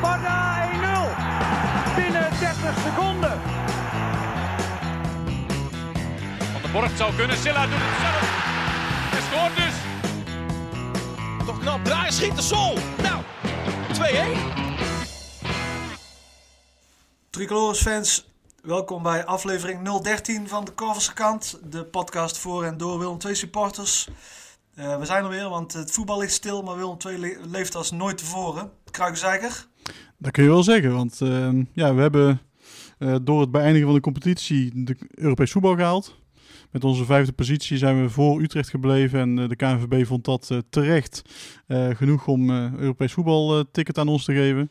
Lombarda 1-0. Binnen 30 seconden. Van de Borg zou kunnen. Silla doet het zelf. Het scoort dus. Toch knap. Draaier schiet de sol. Nou, 2-1. Tricolores fans, welkom bij aflevering 013 van de Korverse Kant. De podcast voor en door Willem II supporters. Eh, we zijn er weer, want het voetbal ligt stil, maar Willem II le- leeft als nooit tevoren. Kruikenzeiker. Dat kun je wel zeggen, want ehm, ja, we hebben eh, door het beëindigen van de competitie de Europees voetbal gehaald. Met onze vijfde positie zijn we voor Utrecht gebleven en eh, de KNVB vond dat eh, terecht genoeg om Europees voetbal ticket aan ons te geven.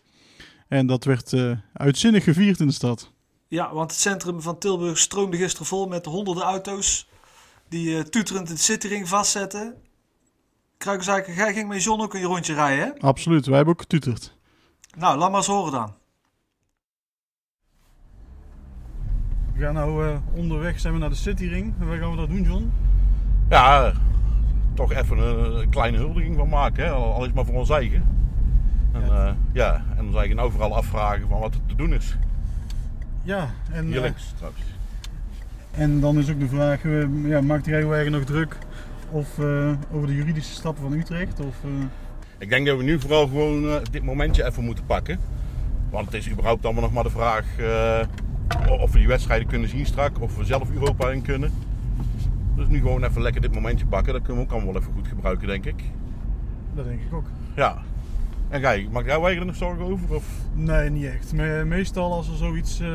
En dat werd uitzinnig gevierd in de stad. Ja, want het centrum van Tilburg stroomde gisteren vol met honderden auto's die tuterend de cityring vastzetten. Kruikenzeiker, jij ging met John ook een rondje rijden, hè? Absoluut, wij hebben ook getuterd. Nou, laat maar eens horen dan. We gaan nou eh, onderweg zijn we naar de cityring. En waar gaan we dat doen, John? Ja, toch even een, een kleine huldiging van maken. Hè? Al al is maar voor ons eigen. En, Ja. ja. ja, en ons eigen overal afvragen van wat er te doen is. Ja, en, Hier eh, links trouwens. En dan is ook de vraag, eh, ja, maakt erg nog druk of, eh, over de juridische stappen van Utrecht? Of, eh, Ik denk dat we nu vooral gewoon eh, dit momentje even moeten pakken. Want het is überhaupt allemaal nog maar de vraag eh, of we die wedstrijden kunnen zien strak. Of we zelf Europa in kunnen. Dus nu gewoon even lekker dit momentje pakken. Dat kunnen we ook allemaal wel even goed gebruiken, denk ik. dat denk ik ook. Ja. En jij, maak jij eigenlijk nog zorgen over? Of? Nee, niet echt. Me- meestal als er zoiets eh,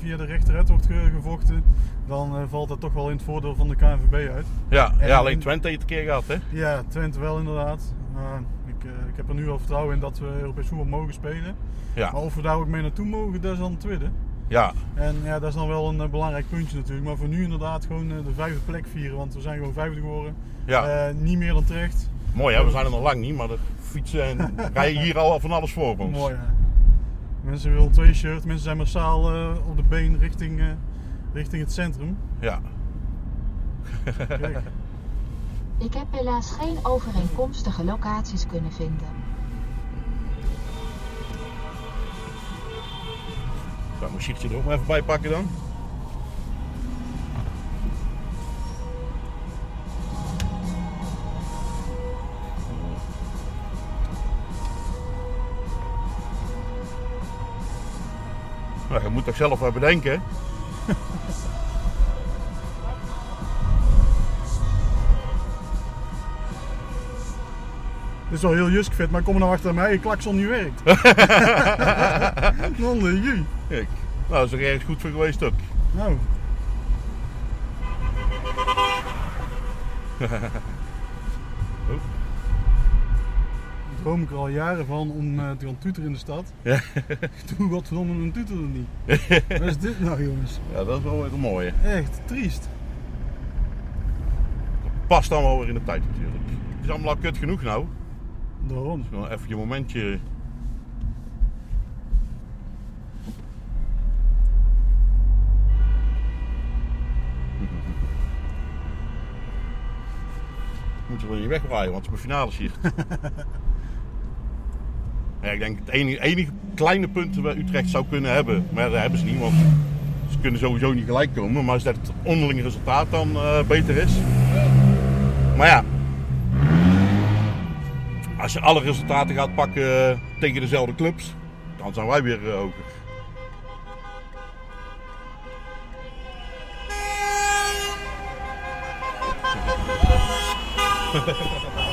via de rechterret wordt ge- gevochten, dan valt dat toch wel in het voordeel van de KNVB uit. Ja, En- ja alleen Twente heeft het een keer gehad, hè? Ja, Twente wel inderdaad. Maar ik, eh, ik heb er nu wel vertrouwen in dat we Europees voetbal mogen spelen. Ja. Maar of we daar ook mee naartoe mogen, dat is dan het tweede. Ja, En ja, dat is dan wel een eh, belangrijk puntje natuurlijk. Maar voor nu inderdaad gewoon eh, de vijfde plek vieren, want we zijn gewoon vijfde geworden. ja. Niet meer dan terecht. Mooi hè, we zijn er nog lang niet, maar er fietsen en rijden hier al van alles voor ons. Mooi hè. Mensen willen twee shirts, mensen zijn massaal eh, op de been richting, richting het centrum. Ja. Kijk. Ik heb helaas geen overeenkomstige locaties kunnen vinden. Zou mijn sheetje er ook maar even bij pakken dan? Nou, je moet toch zelf wel bedenken. Dit is wel heel jusk vet, maar kom er nou achter mij, je klakson niet werkt. Non de ju. Kijk, nou, dat is er ergens goed voor geweest ook. Nou. Oh. Droom ik er al jaren van om eh, te gaan tuteren in de stad. Ja. Doe wat verdomme een tuteren niet. Wat is dit nou jongens? Ja, dat is wel weer een mooie. Echt triest. Past allemaal weer in de tijd natuurlijk. Het is allemaal al kut genoeg nou. Daarom. Even je momentje. Moet je wel niet wegwaaien, want het is mijn finale hier. ja, ik denk het enige, enige kleine punt waar Utrecht zou kunnen hebben, maar dat hebben ze niet, want ze kunnen sowieso niet gelijk komen. Maar als dat het onderlinge resultaat dan eh, beter is. Maar ja, als je alle resultaten gaat pakken eh, tegen dezelfde clubs, dan zijn wij weer eh, hoger.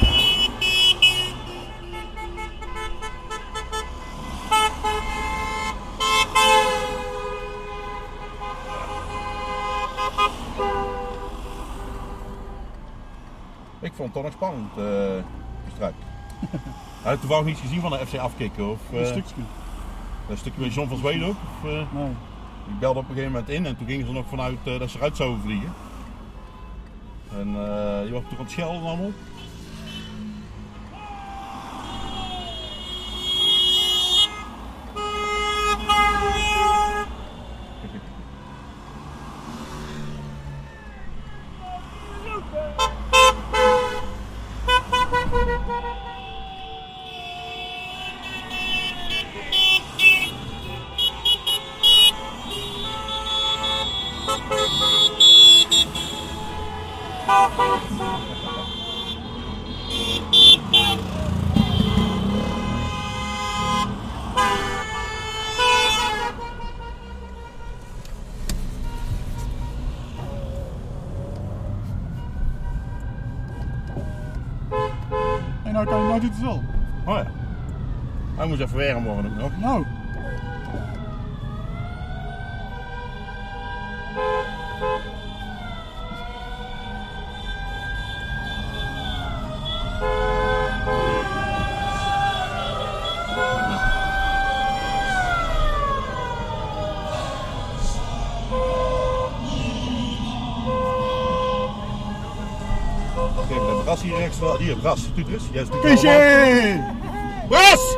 Ik vond het toch nog spannend eh. Had je toevallig niets gezien van de FC afkicken? Of, Een eh, stukje. Dat stukje met John van Zweden ook? Of, eh, Nee. die belde op een gegeven moment in en toen gingen ze er nog vanuit eh, dat ze eruit zouden vliegen. En die was toch aan het schelden allemaal. Warm worden ook nog. Nou. Kijk, de bras hier rechts. Hier, bras. Het eens.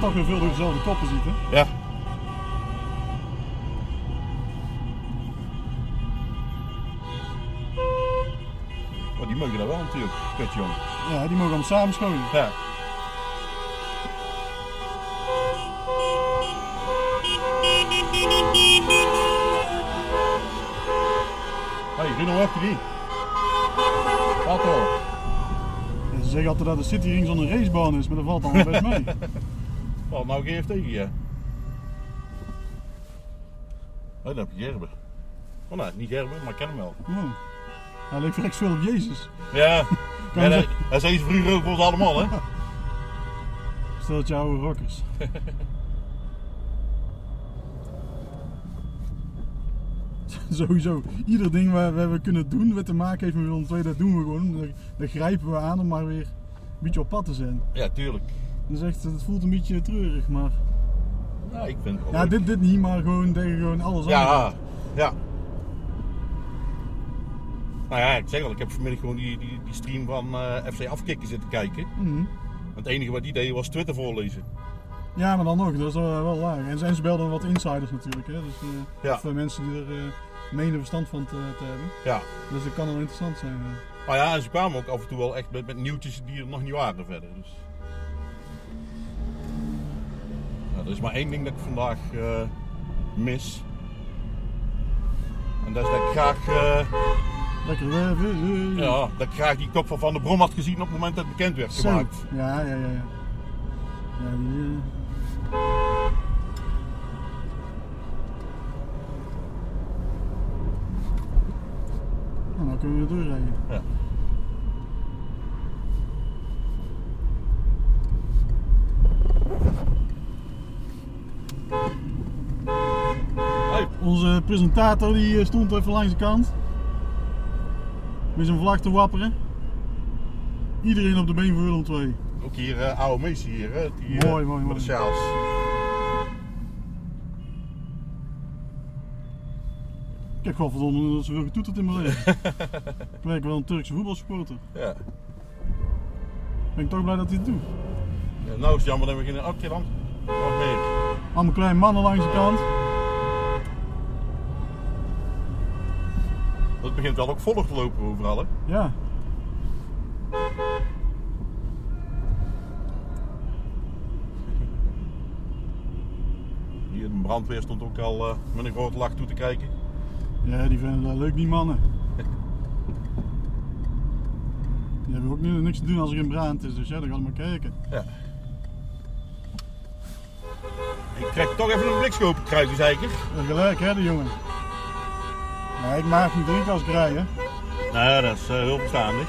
Dan toch weer veel door dezelfde koppen ziet, hè? Ja. Oh, die mogen daar wel natuurlijk. Kut jong. Ja, die mogen allemaal samen schonen. Ja. Hey? Wat hoor. En ze zeggen altijd dat de Cityring zo'n racebaan is, maar dat valt allemaal best mee. Wat nou geef tegen je? Oh, dan heb je Gerber. Oh nee, niet Gerber, maar ik ken hem wel. Ja. Hij leek vreks veel op Jezus. Ja, ja dat, dat zijn ze vroeger ook voor ons allemaal, hè? Stel dat je oude rockers. Sowieso, ieder ding waar we hebben kunnen doen wat te maken heeft met Willem II, dat doen we gewoon. Daar, daar grijpen we aan om maar weer een beetje op pad te zijn. Ja, tuurlijk. Is echt, het voelt een beetje treurig, maar... Ja, ik vind het Ja, leuk. dit, dit niet, maar gewoon tegen gewoon alles Ja, aan. ja. Nou ja, ik zeg al, ik heb vanmiddag gewoon die, die, die stream van eh, FC Afkikken zitten kijken. Mhm. Het enige wat die deden was Twitter voorlezen. Ja, maar dan nog, dat is wel, wel laag. En, en ze belden wat insiders natuurlijk, hè. Dus, eh, Ja. Eh, mensen die er eh menen verstand van te, te hebben. Ja. Dus dat kan wel interessant zijn. eh. Nou ja, en ze kwamen ook af en toe wel echt met, met nieuwtjes die er nog niet waren verder. Dus. Er is maar één ding dat ik vandaag eh, mis. En dat is dat ik graag, eh, Lekker ja, dat ik graag die kop van Van der Brom had gezien op het moment dat het bekend werd Zo. gemaakt. Ja, ja, ja. ja. ja die, eh, Nou, dan kunnen we doorrijden. Ja. Hey, Onze presentator die eh, stond even langs de kant. Met zijn vlag te wapperen. Iedereen op de been voor Willem 2. ook hier eh oude meester hier, hè? Die, eh, Mooi, mooi, mooi. sjaals. Ik heb gewoon verdomme dat zoveel getoeterd in mijn leven. ik werk wel een Turkse voetbalsupporter. Ja. Ben ik toch blij dat hij het doet. Ja, nou is het jammer dat we geen actie dan. Nog meer. Allemaal kleine mannen langs de kant. Het begint wel ook volg te lopen overal, hè? Ja. Hier de brandweer stond ook al eh, met een grote lach toe te kijken. Ja, die vinden dat leuk, die mannen. Die hebben ook nu niks te doen als er geen brand is, dus ja, dan gaan we maar kijken. Ja. Ik trek toch even een blikscoop kruiken, zeker. Ja, gelijk hè, die jongen. Ja, ik maak niet drinken als ik rij, hè. Nou, dat is eh, heel verstandig.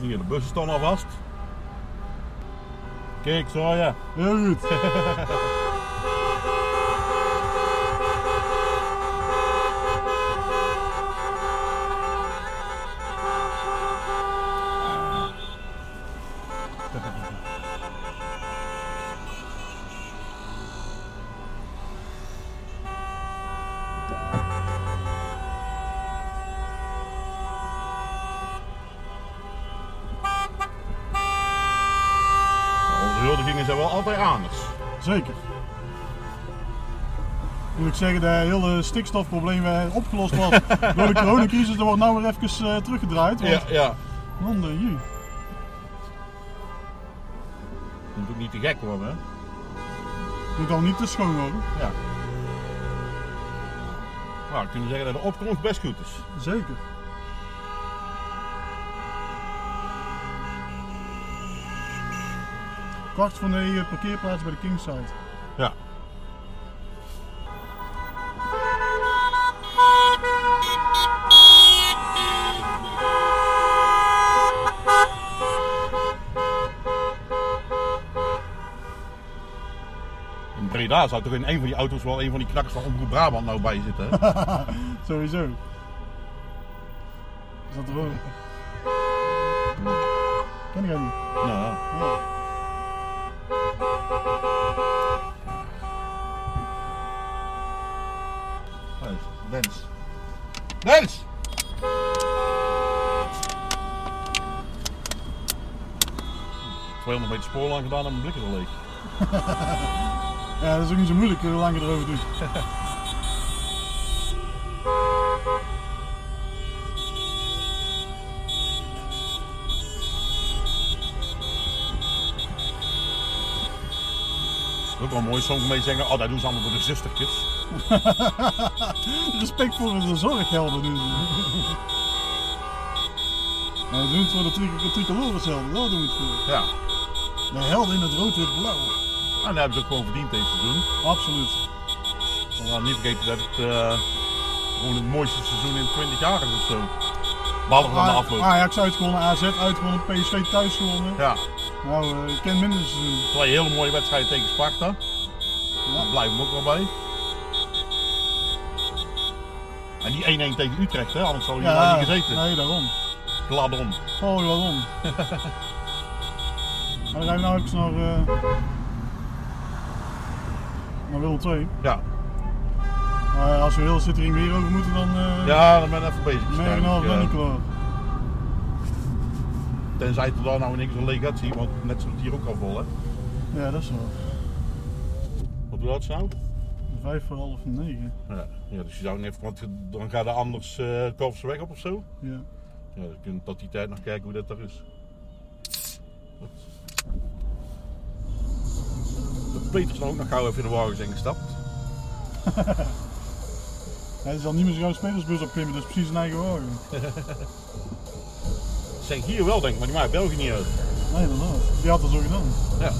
Hier, de bussen staan al vast. Kijk, zo ja. Heel goed. moet zeggen dat het hele stikstofprobleem opgelost was door de coronacrisis. Dat wordt nou weer even eh, teruggedraaid. Want... Ja, ja. Man, de. Moet ook niet te gek worden, hè? Moet al niet te schoon worden. Ja. Nou, kunnen zeggen dat de opkomst best goed is. Zeker. Kwart van de e, eh, parkeerplaats bij de Kingside. Ja. Breda zou toch in een van die auto's wel een van die knakkers van Omroep Brabant nou bij zitten. hè? Sowieso. Is dat er ook? Ken ik dat niet. nou, ja. Ja. Nice. Dens. Dens! ...200 meter spoorlijn gedaan en mijn blik is al leeg. ja, dat is ook niet zo moeilijk hoe lang je erover doet. Ook wel mooi soms mee zeggen, oh dat doen ze allemaal voor de zustertjes. Respect voor de zorghelden doen ze. Ja, we doen het voor de tri tricolores-helden, daar doen we het voor. Ja. De helden in het rood-wit-blauw. En dat hebben ze ook gewoon verdiend deze seizoen. Absoluut. We gaan niet vergeten dat het eh, gewoon het mooiste seizoen in 20 jaar is of zo. Behalve dan de afloop. Ajax uitgewonnen, AZ uitgewonnen, PSV thuis gewonnen. Ja, Nou, eh, ik ken minder seizoen. twee hele mooie wedstrijden tegen Sparta. Daar blijven we ook wel bij. En die 1-1 tegen Utrecht, hè? anders zou je daar niet gezeten. nee, daarom. Gladon. Oh, waarom? dan gaan we nou even naar, uh, naar Willem 2. Ja. Maar als we heel Cittering weer over moeten, dan uh, ja, dan ben ik even bezig. ik nog ben ik klaar. Tenzij er daar nou niks een legatie, want net zo het hier ook al vol, hè? Ja, dat is wel. Wat doet dat nou? Vijf voor half negen. Ja, ja dus je zou niet even, want dan gaat er anders uh, weg op of zo. Ja. Ja, dan kun je tot die tijd nog kijken hoe dat er is. Peters nou ook nog gauw even in de wagen zijn gestapt. Hij zal niet meer zo'n spelersbus opklimmen, dat is precies een eigen wagen. Zeg hier wel denk ik, maar die maakt België niet uit. Nee, inderdaad. Die had dat zo gedaan. Ja.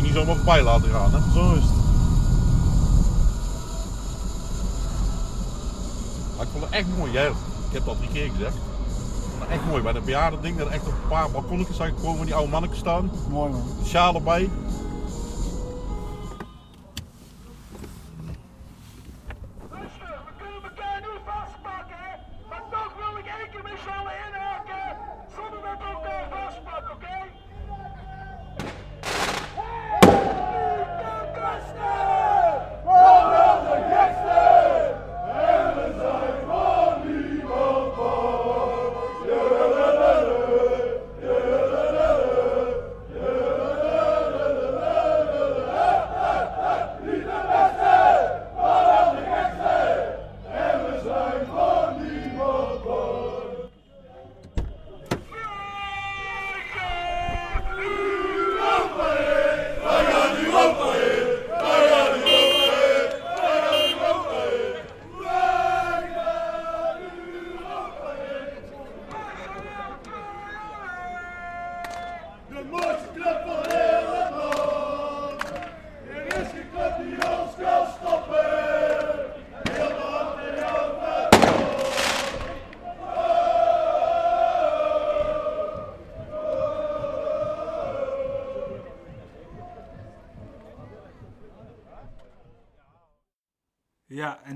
Er niet zomaar voorbij laten gaan, hè? Zo is het. Maar ik vond het echt mooi, jij, ik heb dat drie keer gezegd. Ik vond het echt mooi bij de bejaarden ding, dat er echt op een paar balkonnetjes zag ik gewoon van die oude mannetjes staan. Mooi man. De sjaal erbij.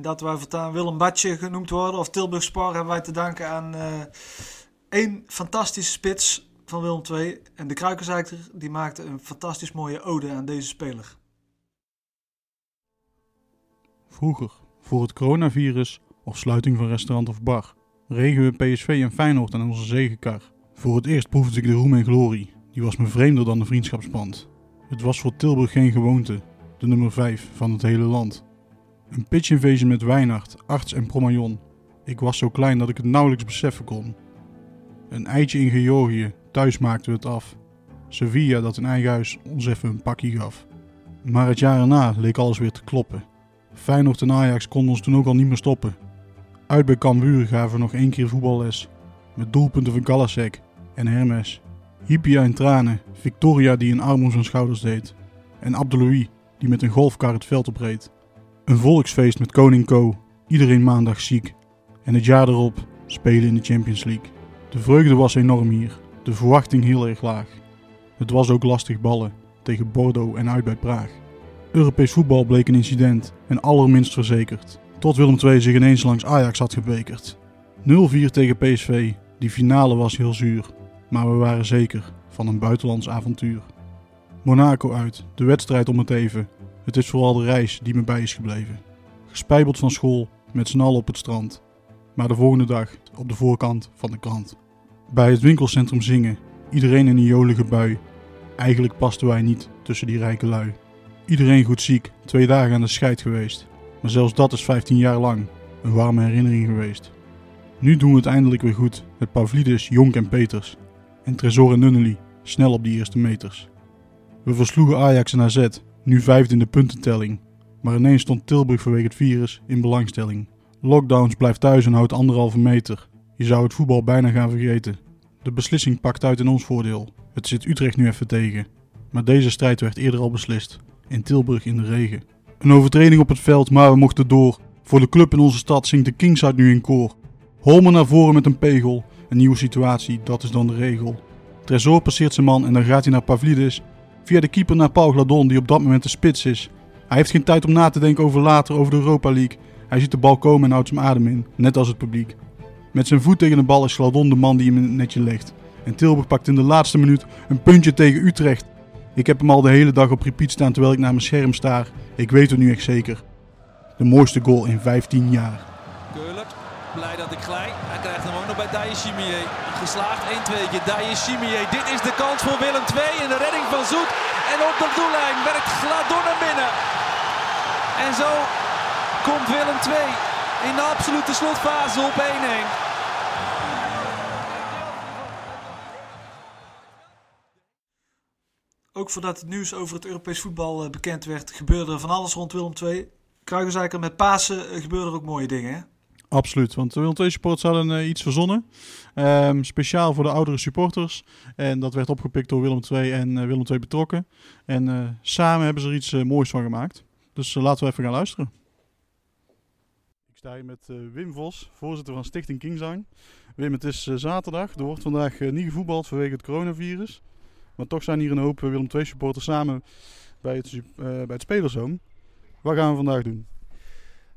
Dat wij voortaan Willem Badje genoemd worden, of Tilburg Sport, hebben wij te danken aan eh, één fantastische spits van Willem II. En de Kruikenzijker, die maakte een fantastisch mooie ode aan deze speler. Vroeger, voor het coronavirus of sluiting van restaurant of bar, regen we PSV en Feyenoord aan onze zegenkar. Voor het eerst proefde ik de roem en glorie. Die was me vreemder dan de vriendschapsband. Het was voor Tilburg geen gewoonte, de nummer 5 van het hele land. Een pitch met Wijnard, Arts en Promajon. Ik was zo klein dat ik het nauwelijks beseffen kon. Een eitje in Georgië, thuis maakten we het af. Sevilla dat in eigen huis ons even een pakje gaf. Maar het jaar erna leek alles weer te kloppen. Feyenoord en Ajax konden ons toen ook al niet meer stoppen. Uit bij Cambuur gaven we nog één keer voetballes. Met doelpunten van Galasek en Hermes. Hypia in tranen, Victoria die een arm om zijn schouders deed. En Abdelouis die met een golfkar het veld opreed. Een volksfeest met Koning Co, iedereen maandag ziek. En het jaar erop spelen in de Champions League. De vreugde was enorm hier, de verwachting heel erg laag. Het was ook lastig ballen tegen Bordeaux en uit bij Praag. Europees voetbal bleek een incident en allerminst verzekerd. Tot Willem II zich ineens langs Ajax had gebekerd. 0-4 tegen PSV, die finale was heel zuur. Maar we waren zeker van een buitenlands avontuur. Monaco uit, de wedstrijd om het even. Het is vooral de reis die me bij is gebleven. Gespijbeld van school, met z'n allen op het strand. Maar de volgende dag op de voorkant van de krant. Bij het winkelcentrum zingen, iedereen in een jolige bui. Eigenlijk pasten wij niet tussen die rijke lui. Iedereen goed ziek, twee dagen aan de scheid geweest. Maar zelfs dat is 15 jaar lang een warme herinnering geweest. Nu doen we het eindelijk weer goed met Pavlidis, Jonk en Peters. En Tresor en Nunnely snel op die eerste meters. We versloegen Ajax en AZ, nu vijfde in de puntentelling. Maar ineens stond Tilburg vanwege het virus in belangstelling. Lockdowns blijft thuis en houdt anderhalve meter. Je zou het voetbal bijna gaan vergeten. De beslissing pakt uit in ons voordeel. Het zit Utrecht nu even tegen. Maar deze strijd werd eerder al beslist. In Tilburg in de regen. Een overtreding op het veld, maar we mochten door. Voor de club in onze stad zingt de Kings uit nu in koor. Holmen naar voren met een pegel. Een nieuwe situatie, dat is dan de regel. Tresor passeert zijn man en dan gaat hij naar Pavlidis. Via de keeper naar Paul Gladon, die op dat moment de spits is. Hij heeft geen tijd om na te denken over later, over de Europa League. Hij ziet de bal komen en houdt zijn adem in, net als het publiek. Met zijn voet tegen de bal is Gladon de man die hem in het netje legt. En Tilburg pakt in de laatste minuut een puntje tegen Utrecht. Ik heb hem al de hele dag op repeat staan terwijl ik naar mijn scherm staar. Ik weet het nu echt zeker. De mooiste goal in 15 jaar. Keuler, blij dat ik glij. Chimier. Geslaagd 1-2. Daje Chimier. Dit is de kans voor Willem 2 en de redding van Zoet. En op de doellijn werkt Gladon naar binnen. En zo komt Willem 2 in de absolute slotfase op 1-1. Ook voordat het nieuws over het Europees voetbal eh, bekend werd, gebeurde er van alles rond Willem II. Kruigenzeiker met Pasen eh, gebeurden er ook mooie dingen? Absoluut, want de Willem II supporters hadden eh, iets verzonnen. Ehm, speciaal voor de oudere supporters. En dat werd opgepikt door Willem II en eh, Willem II betrokken. En eh, samen hebben ze er iets moois van gemaakt. Dus laten we even gaan luisteren. Ik sta hier met Wim Vos, voorzitter van Stichting Kingzang. Wim, het is zaterdag. Er wordt vandaag niet gevoetbald vanwege het coronavirus. Maar toch zijn hier een hoop Willem II supporters samen bij het, bij het Spelerzoom. Wat gaan we vandaag doen?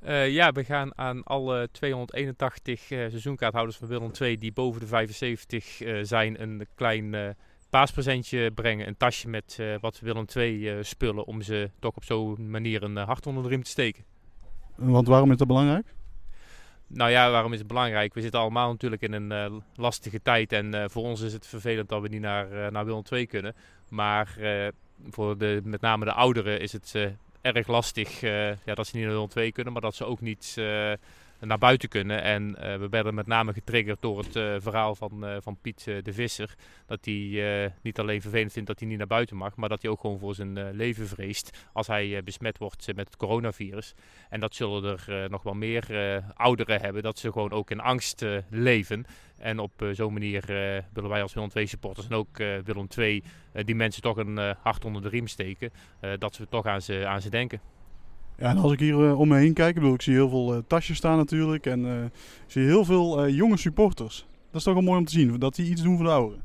Eh, ja, we gaan aan alle 281 eh, seizoenkaarthouders van Willem II die boven de 75 eh, zijn een klein paaspresentje brengen. Een tasje met wat Willem II eh, spullen om ze toch op zo'n manier een hart onder de riem te steken. Want waarom is dat belangrijk? Nou ja, waarom is het belangrijk? We zitten allemaal natuurlijk in een lastige tijd en voor ons is het vervelend dat we niet naar, eh, naar Willem II kunnen. Maar voor de, met name de ouderen is het erg lastig eh, ja, dat ze niet naar Willem II kunnen, maar dat ze ook niet eh, naar buiten kunnen. En eh, we werden met name getriggerd door het eh, verhaal van, eh, van Piet de Visser. Dat hij niet alleen vervelend vindt dat hij niet naar buiten mag, maar dat hij ook gewoon voor zijn leven vreest als hij besmet wordt met het coronavirus. En dat zullen er nog wel meer ouderen hebben, dat ze gewoon ook in angst leven. En op zo'n manier willen wij als Willem II supporters en ook Willem II eh, die mensen toch een hart onder de riem steken. dat ze toch aan ze, aan ze denken. Ja, en als ik hier eh, om me heen kijk, ik bedoel, ik zie heel veel eh, tasjes staan natuurlijk. En eh, ik zie heel veel jonge supporters. Dat is toch wel mooi om te zien, dat die iets doen voor de ouderen.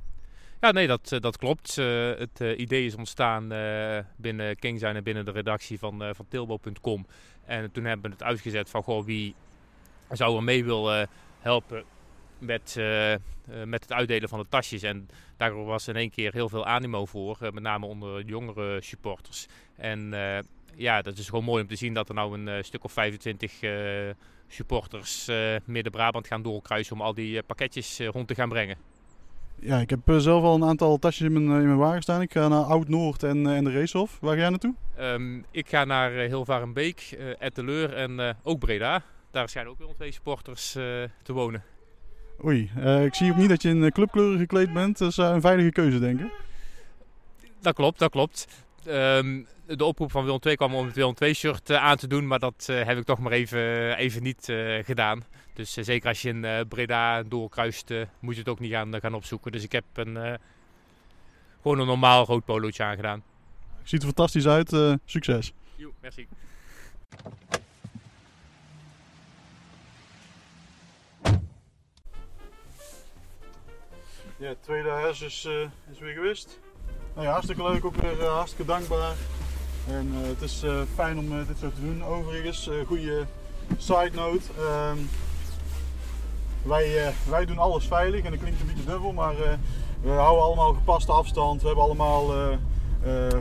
Ja, nee, dat, dat klopt. Het idee is ontstaan eh, binnen Kingzijn en binnen de redactie van, van Tilbo.com. En toen hebben we het uitgezet van goh, wie zou er mee willen helpen met, met het uitdelen van de tasjes. En daar was in één keer heel veel animo voor, met name onder jongere supporters. En ja, dat is gewoon mooi om te zien dat er nou een eh, stuk of 25 eh, supporters eh, Midden-Brabant gaan doorkruisen om al die pakketjes rond te gaan brengen. Ja, ik heb zelf al een aantal tasjes in mijn, in mijn wagen staan. Ik ga naar Oud-Noord en, en de Racehof. Waar ga jij naartoe? Ehm, ik ga naar Hilvarenbeek, uh, Etteleur en ook Breda. daar schijnen ook wel twee supporters te wonen. Oei, ik zie ook niet dat je in clubkleuren gekleed bent. Dat is een veilige keuze, denk ik. Dat klopt, dat klopt. Ehm, de oproep van Willem II kwam om het Willem II shirt eh, aan te doen, maar dat eh, heb ik toch maar even, even niet eh, gedaan. Dus eh, zeker als je in eh, Breda doorkruist, eh, moet je het ook niet gaan, gaan opzoeken. Dus ik heb een, eh, gewoon een normaal rood polootje aangedaan. Ziet er fantastisch uit. eh, succes. Jo, merci. Ja, het tweede huis is, eh, is weer geweest. Nou hartstikke leuk, ook weer eh, hartstikke dankbaar. En eh, het is eh, fijn om dit zo te doen. Overigens, goede side note. ehm, wij, wij doen alles veilig en dat klinkt een beetje dubbel, maar we houden allemaal gepaste afstand. We hebben allemaal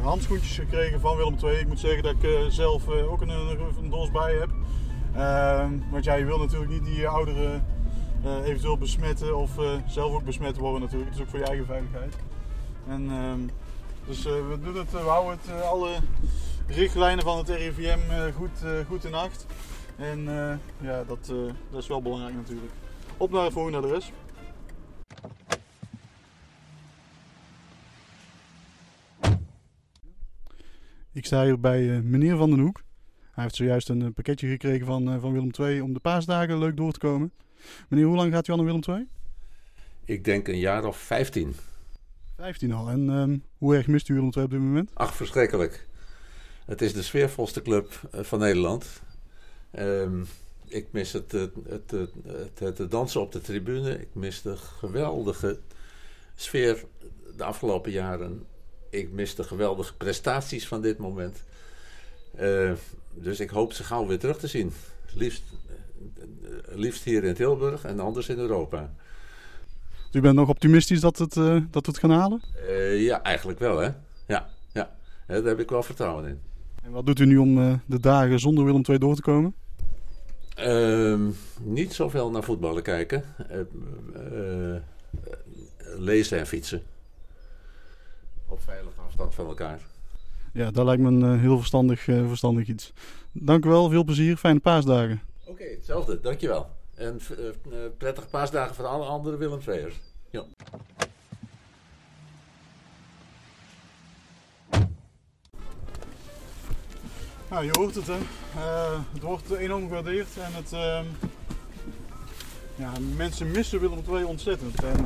handschoentjes gekregen van Willem II. Ik moet zeggen dat ik zelf ook een, een, dos bij heb. Ehm, want ja, je wil natuurlijk niet die ouderen eventueel besmetten of zelf ook besmet worden natuurlijk. Het is ook voor je eigen veiligheid. En, ehm, dus eh, we, doen het, eh, we houden het, eh, alle richtlijnen van het RIVM eh, goed, eh, goed in acht. En eh, ja, dat, eh, dat is wel belangrijk natuurlijk. Op naar het volgende adres. Ik sta hier bij eh, meneer Van den Hoek. Hij heeft zojuist een pakketje gekregen van, eh, van Willem II om de paasdagen leuk door te komen. Meneer, hoe lang gaat u al naar Willem II? Ik denk een jaar of 15. 15 al. En ehm, hoe erg mist u Willem op dit moment? Ach, verschrikkelijk. Het is de sfeervolste club eh, van Nederland. Ehm, ik mis het, het, het, het, het, dansen op de tribune. Ik mis de geweldige sfeer de afgelopen jaren. Ik mis de geweldige prestaties van dit moment. Eh, dus ik hoop ze gauw weer terug te zien. Liefst, eh, liefst hier in Tilburg en anders in Europa. U bent nog optimistisch dat, het, eh, dat we het gaan halen? Eh, ja, eigenlijk wel, hè? Ja, ja. Daar heb ik wel vertrouwen in. En wat doet u nu om eh, de dagen zonder Willem II door te komen? Ehm, niet zoveel naar voetballen kijken. Lezen en fietsen. Op veilige afstand van elkaar. Ja, dat lijkt me een heel verstandig, verstandig iets. Dank u wel, veel plezier, fijne paasdagen. Oké, hetzelfde. Dankjewel. En eh, eh, prettige paasdagen voor alle andere Willem II'ers. Ja. Nou, je hoort het hè. Eh, het wordt enorm gewaardeerd en het, ehm, ja, mensen missen Willem II ontzettend. En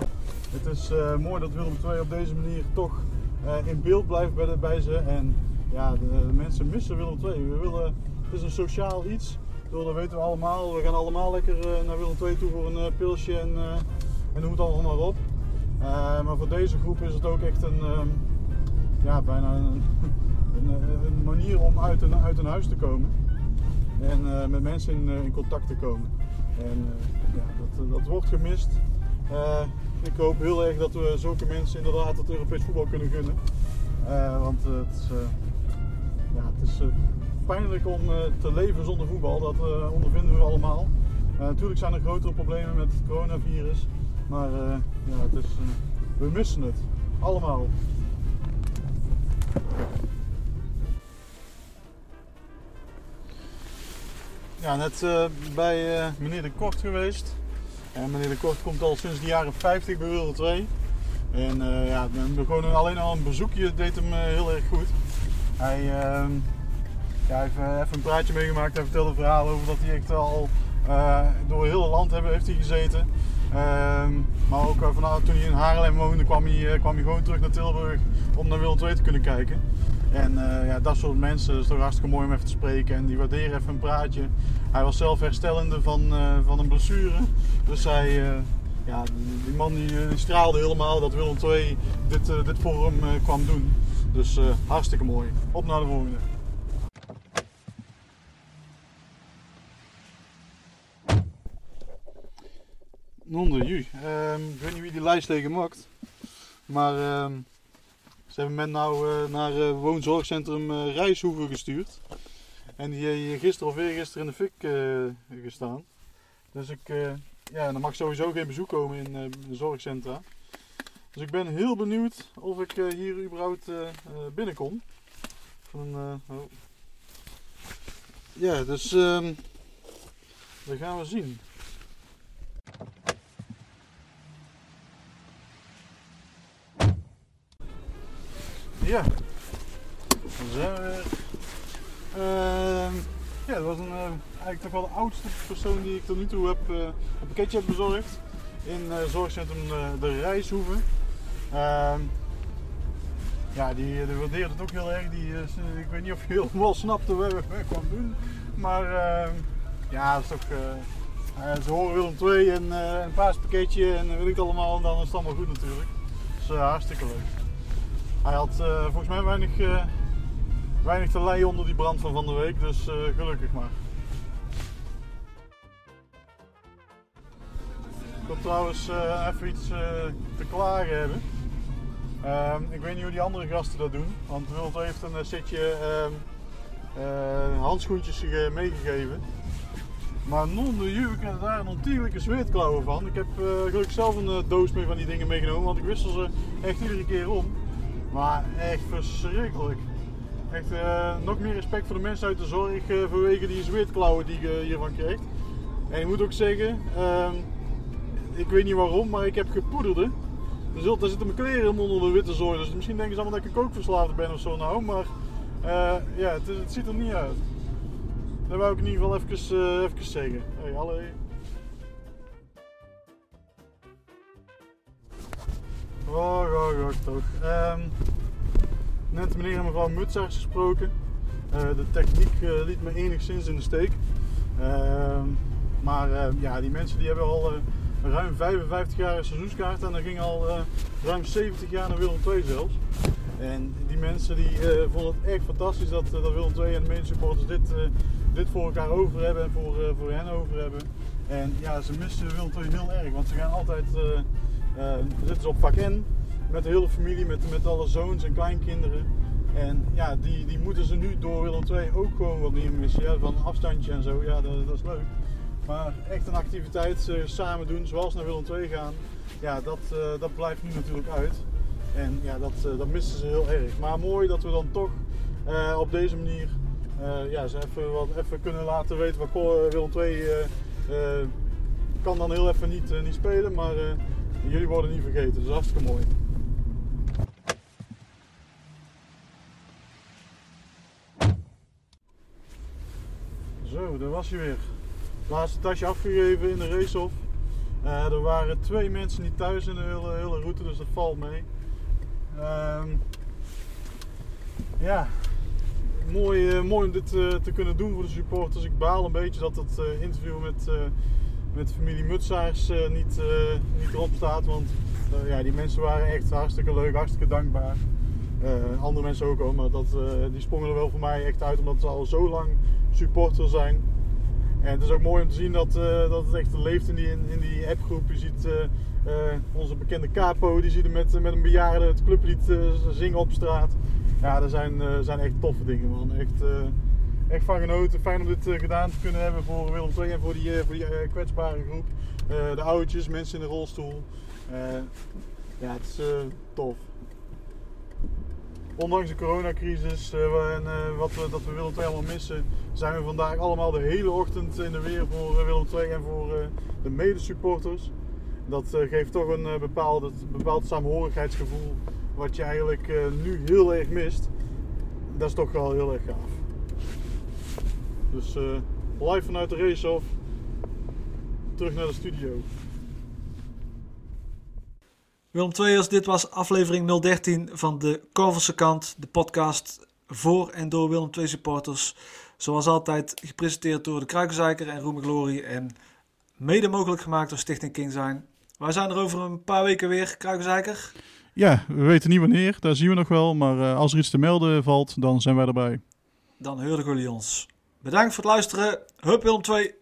het is mooi dat Willem II op deze manier toch in beeld blijft bij, de- ze. En ja, de, de mensen missen Willem II. We willen, het is een sociaal iets. Bedoel, Dat weten we allemaal. We gaan allemaal lekker eh, naar Willem II toe voor een eh, pilsje en, eh en noem het allemaal op. Maar voor deze groep is het ook echt een, ehm, ja, bijna een, een, manier om uit een, uit een huis te komen. En met mensen in, in contact te komen. En ja, dat, dat wordt gemist. Ik hoop heel erg dat we zulke mensen inderdaad het Europees voetbal kunnen gunnen. Want het ja, het is pijnlijk om eh, te leven zonder voetbal. Dat eh, ondervinden we allemaal. Eh, natuurlijk zijn er grotere problemen met het coronavirus. Maar ja, het is, we missen het. Allemaal. Ja, net bij meneer De Kort geweest. En meneer De Kort komt al sinds de jaren 50 bij Wereld 2. En eh, ja, gewoon alleen al een bezoekje deed hem heel erg goed. Hij, ehm, ja, hij heeft eh, even een praatje meegemaakt. Hij vertelde een verhaal over dat hij echt al eh, door heel het land heeft hij gezeten. Ehm, maar ook vanaf toen hij in Haarlem woonde, kwam hij, kwam hij gewoon terug naar Tilburg om naar Willem 2 te kunnen kijken. En ja, dat soort mensen, is toch hartstikke mooi om even te spreken. En die waarderen even een praatje. Hij was zelf herstellende van, van een blessure. Dus hij, ja, die, man die, straalde helemaal dat Willem II dit, dit eh, kwam doen. Dus hartstikke mooi. Op naar de volgende. Nonde, ju. Ehm, ik weet niet wie die lijst heeft gemaakt. Maar ehm, ze hebben men nou eh, naar eh, woonzorgcentrum eh Rijshoeven gestuurd. En die heeft gisteren of eergisteren in de fik gestaan. Dus ik, ja, er mag sowieso geen bezoek komen in, de zorgcentra. Dus ik ben heel benieuwd of ik hier überhaupt binnenkom. Van, oh. Ja, dus ehm, dat gaan we zien. Ja, we weer. Ehm, ja, dat was een, eh, eigenlijk toch wel de oudste persoon die ik tot nu toe heb, eh, een pakketje heb bezorgd in eh, zorgcentrum eh, De Rijshoeve. Ehm, ja, die, die waardeerde het ook heel erg. Die, eh, ik weet niet of je helemaal snapte wat we kwam doen. Maar ehm, ja, is toch. eh, eh, ze horen Willem 2 en eh, een paaspakketje en weet ik allemaal. En dan is het allemaal goed natuurlijk. Dus eh, hartstikke leuk. Hij had eh, volgens mij weinig, eh, weinig te lijden onder die brand van van de week. Dus eh, gelukkig maar. Ik wil trouwens even iets te klagen hebben. Ehm, ik weet niet hoe die andere gasten dat doen. Want II heeft een setje eh, handschoentjes ge- meegegeven. Maar non de ju, ik daar een ontiegelijke zweetklauwen van. Ik heb gelukkig zelf een doos mee van die dingen meegenomen. Want ik wissel ze echt iedere keer om. Maar echt verschrikkelijk. Echt eh, nog meer respect voor de mensen uit de zorg eh, vanwege die zweetklauwen die je hiervan krijgt. En ik moet ook zeggen, ehm, ik weet niet waarom, maar ik heb gepoederde. Er zit- daar zitten mijn kleren onder de witte zooi. Dus misschien denken ze allemaal dat ik een kookverslaafde ben of zo nou. Maar eh, ja, het, het ziet er niet uit. Dat wou ik in ieder geval even, even zeggen. Hey. Oh, oh, oh, toch. Ehm, net meneer en mevrouw Mutsaars gesproken. Eh, de techniek eh, liet me enigszins in de steek. Ehm, maar eh, ja, die mensen die hebben al ruim 55 jaar een seizoenskaart en dat ging al ruim 70 jaar naar Willem II zelfs. En die mensen die vonden het echt fantastisch dat, dat Willem II en de medesupporters dit, eh, dit voor elkaar over hebben en voor, voor hen over hebben. En ja, ze missen Willem II heel erg, want ze gaan altijd, zitten ze op vak N met de hele familie, met, met alle zoons en kleinkinderen. En ja, die, die moeten ze nu door Willem II ook gewoon wat meer missen. Van afstandje en zo, ja, dat, dat is leuk. Maar echt een activiteit eh, samen doen, zoals naar Willem II gaan, ja, dat, eh, dat blijft nu natuurlijk uit. En ja, dat, eh, dat missen ze heel erg. Maar mooi dat we dan toch op deze manier ja, ze even, wat, even kunnen laten weten wat Willem II kan dan heel even niet, niet spelen. Maar jullie worden niet vergeten, dat is hartstikke mooi. Zo, daar was hij weer. Laatste tasje afgegeven in de race-off. Eh, er waren twee mensen niet thuis in de hele, hele route, dus dat valt mee. Ehm, ja, mooi, eh, mooi om dit eh, te kunnen doen voor de supporters. Ik baal een beetje dat het interview met, met familie Mutsaars eh, niet, eh, niet erop staat. Want eh, ja, die mensen waren echt hartstikke leuk, hartstikke dankbaar. Andere mensen ook al, maar dat, die sprongen er wel voor mij echt uit omdat ze al zo lang supporter zijn. En het is ook mooi om te zien dat, dat het echt leeft in die, in, die appgroep. Je ziet onze bekende Capo, die zie je met, met een bejaarde het clublied zingen op straat. Ja, dat zijn, zijn echt toffe dingen man. Echt, echt van genoten. Fijn om dit eh, gedaan te kunnen hebben voor Willem II en voor die, eh, voor die eh, kwetsbare groep. De oudjes, mensen in de rolstoel. Ja, het is tof. Ondanks de coronacrisis en wat we, dat we Willem II allemaal missen, zijn we vandaag allemaal de hele ochtend in de weer voor Willem II en voor de medesupporters. Dat geeft toch een bepaald, bepaald saamhorigheidsgevoel wat je eigenlijk nu heel erg mist. Dat is toch wel heel erg gaaf. Dus eh, live vanuit de race-off, terug naar de studio. Willem Tweers, dit was aflevering 013 van de Korverse kant, de podcast voor en door Willem II supporters. Zoals altijd gepresenteerd door de Kruikenzeiker en Roem en Glory en mede mogelijk gemaakt door Stichting King zijn. Wij zijn er over een paar weken weer, Kruikenzeiker. Ja, we weten niet wanneer, daar zien we nog wel. Maar eh, als er iets te melden valt, dan zijn wij erbij. Dan horen jullie ons. Bedankt voor het luisteren. Hup Willem 2.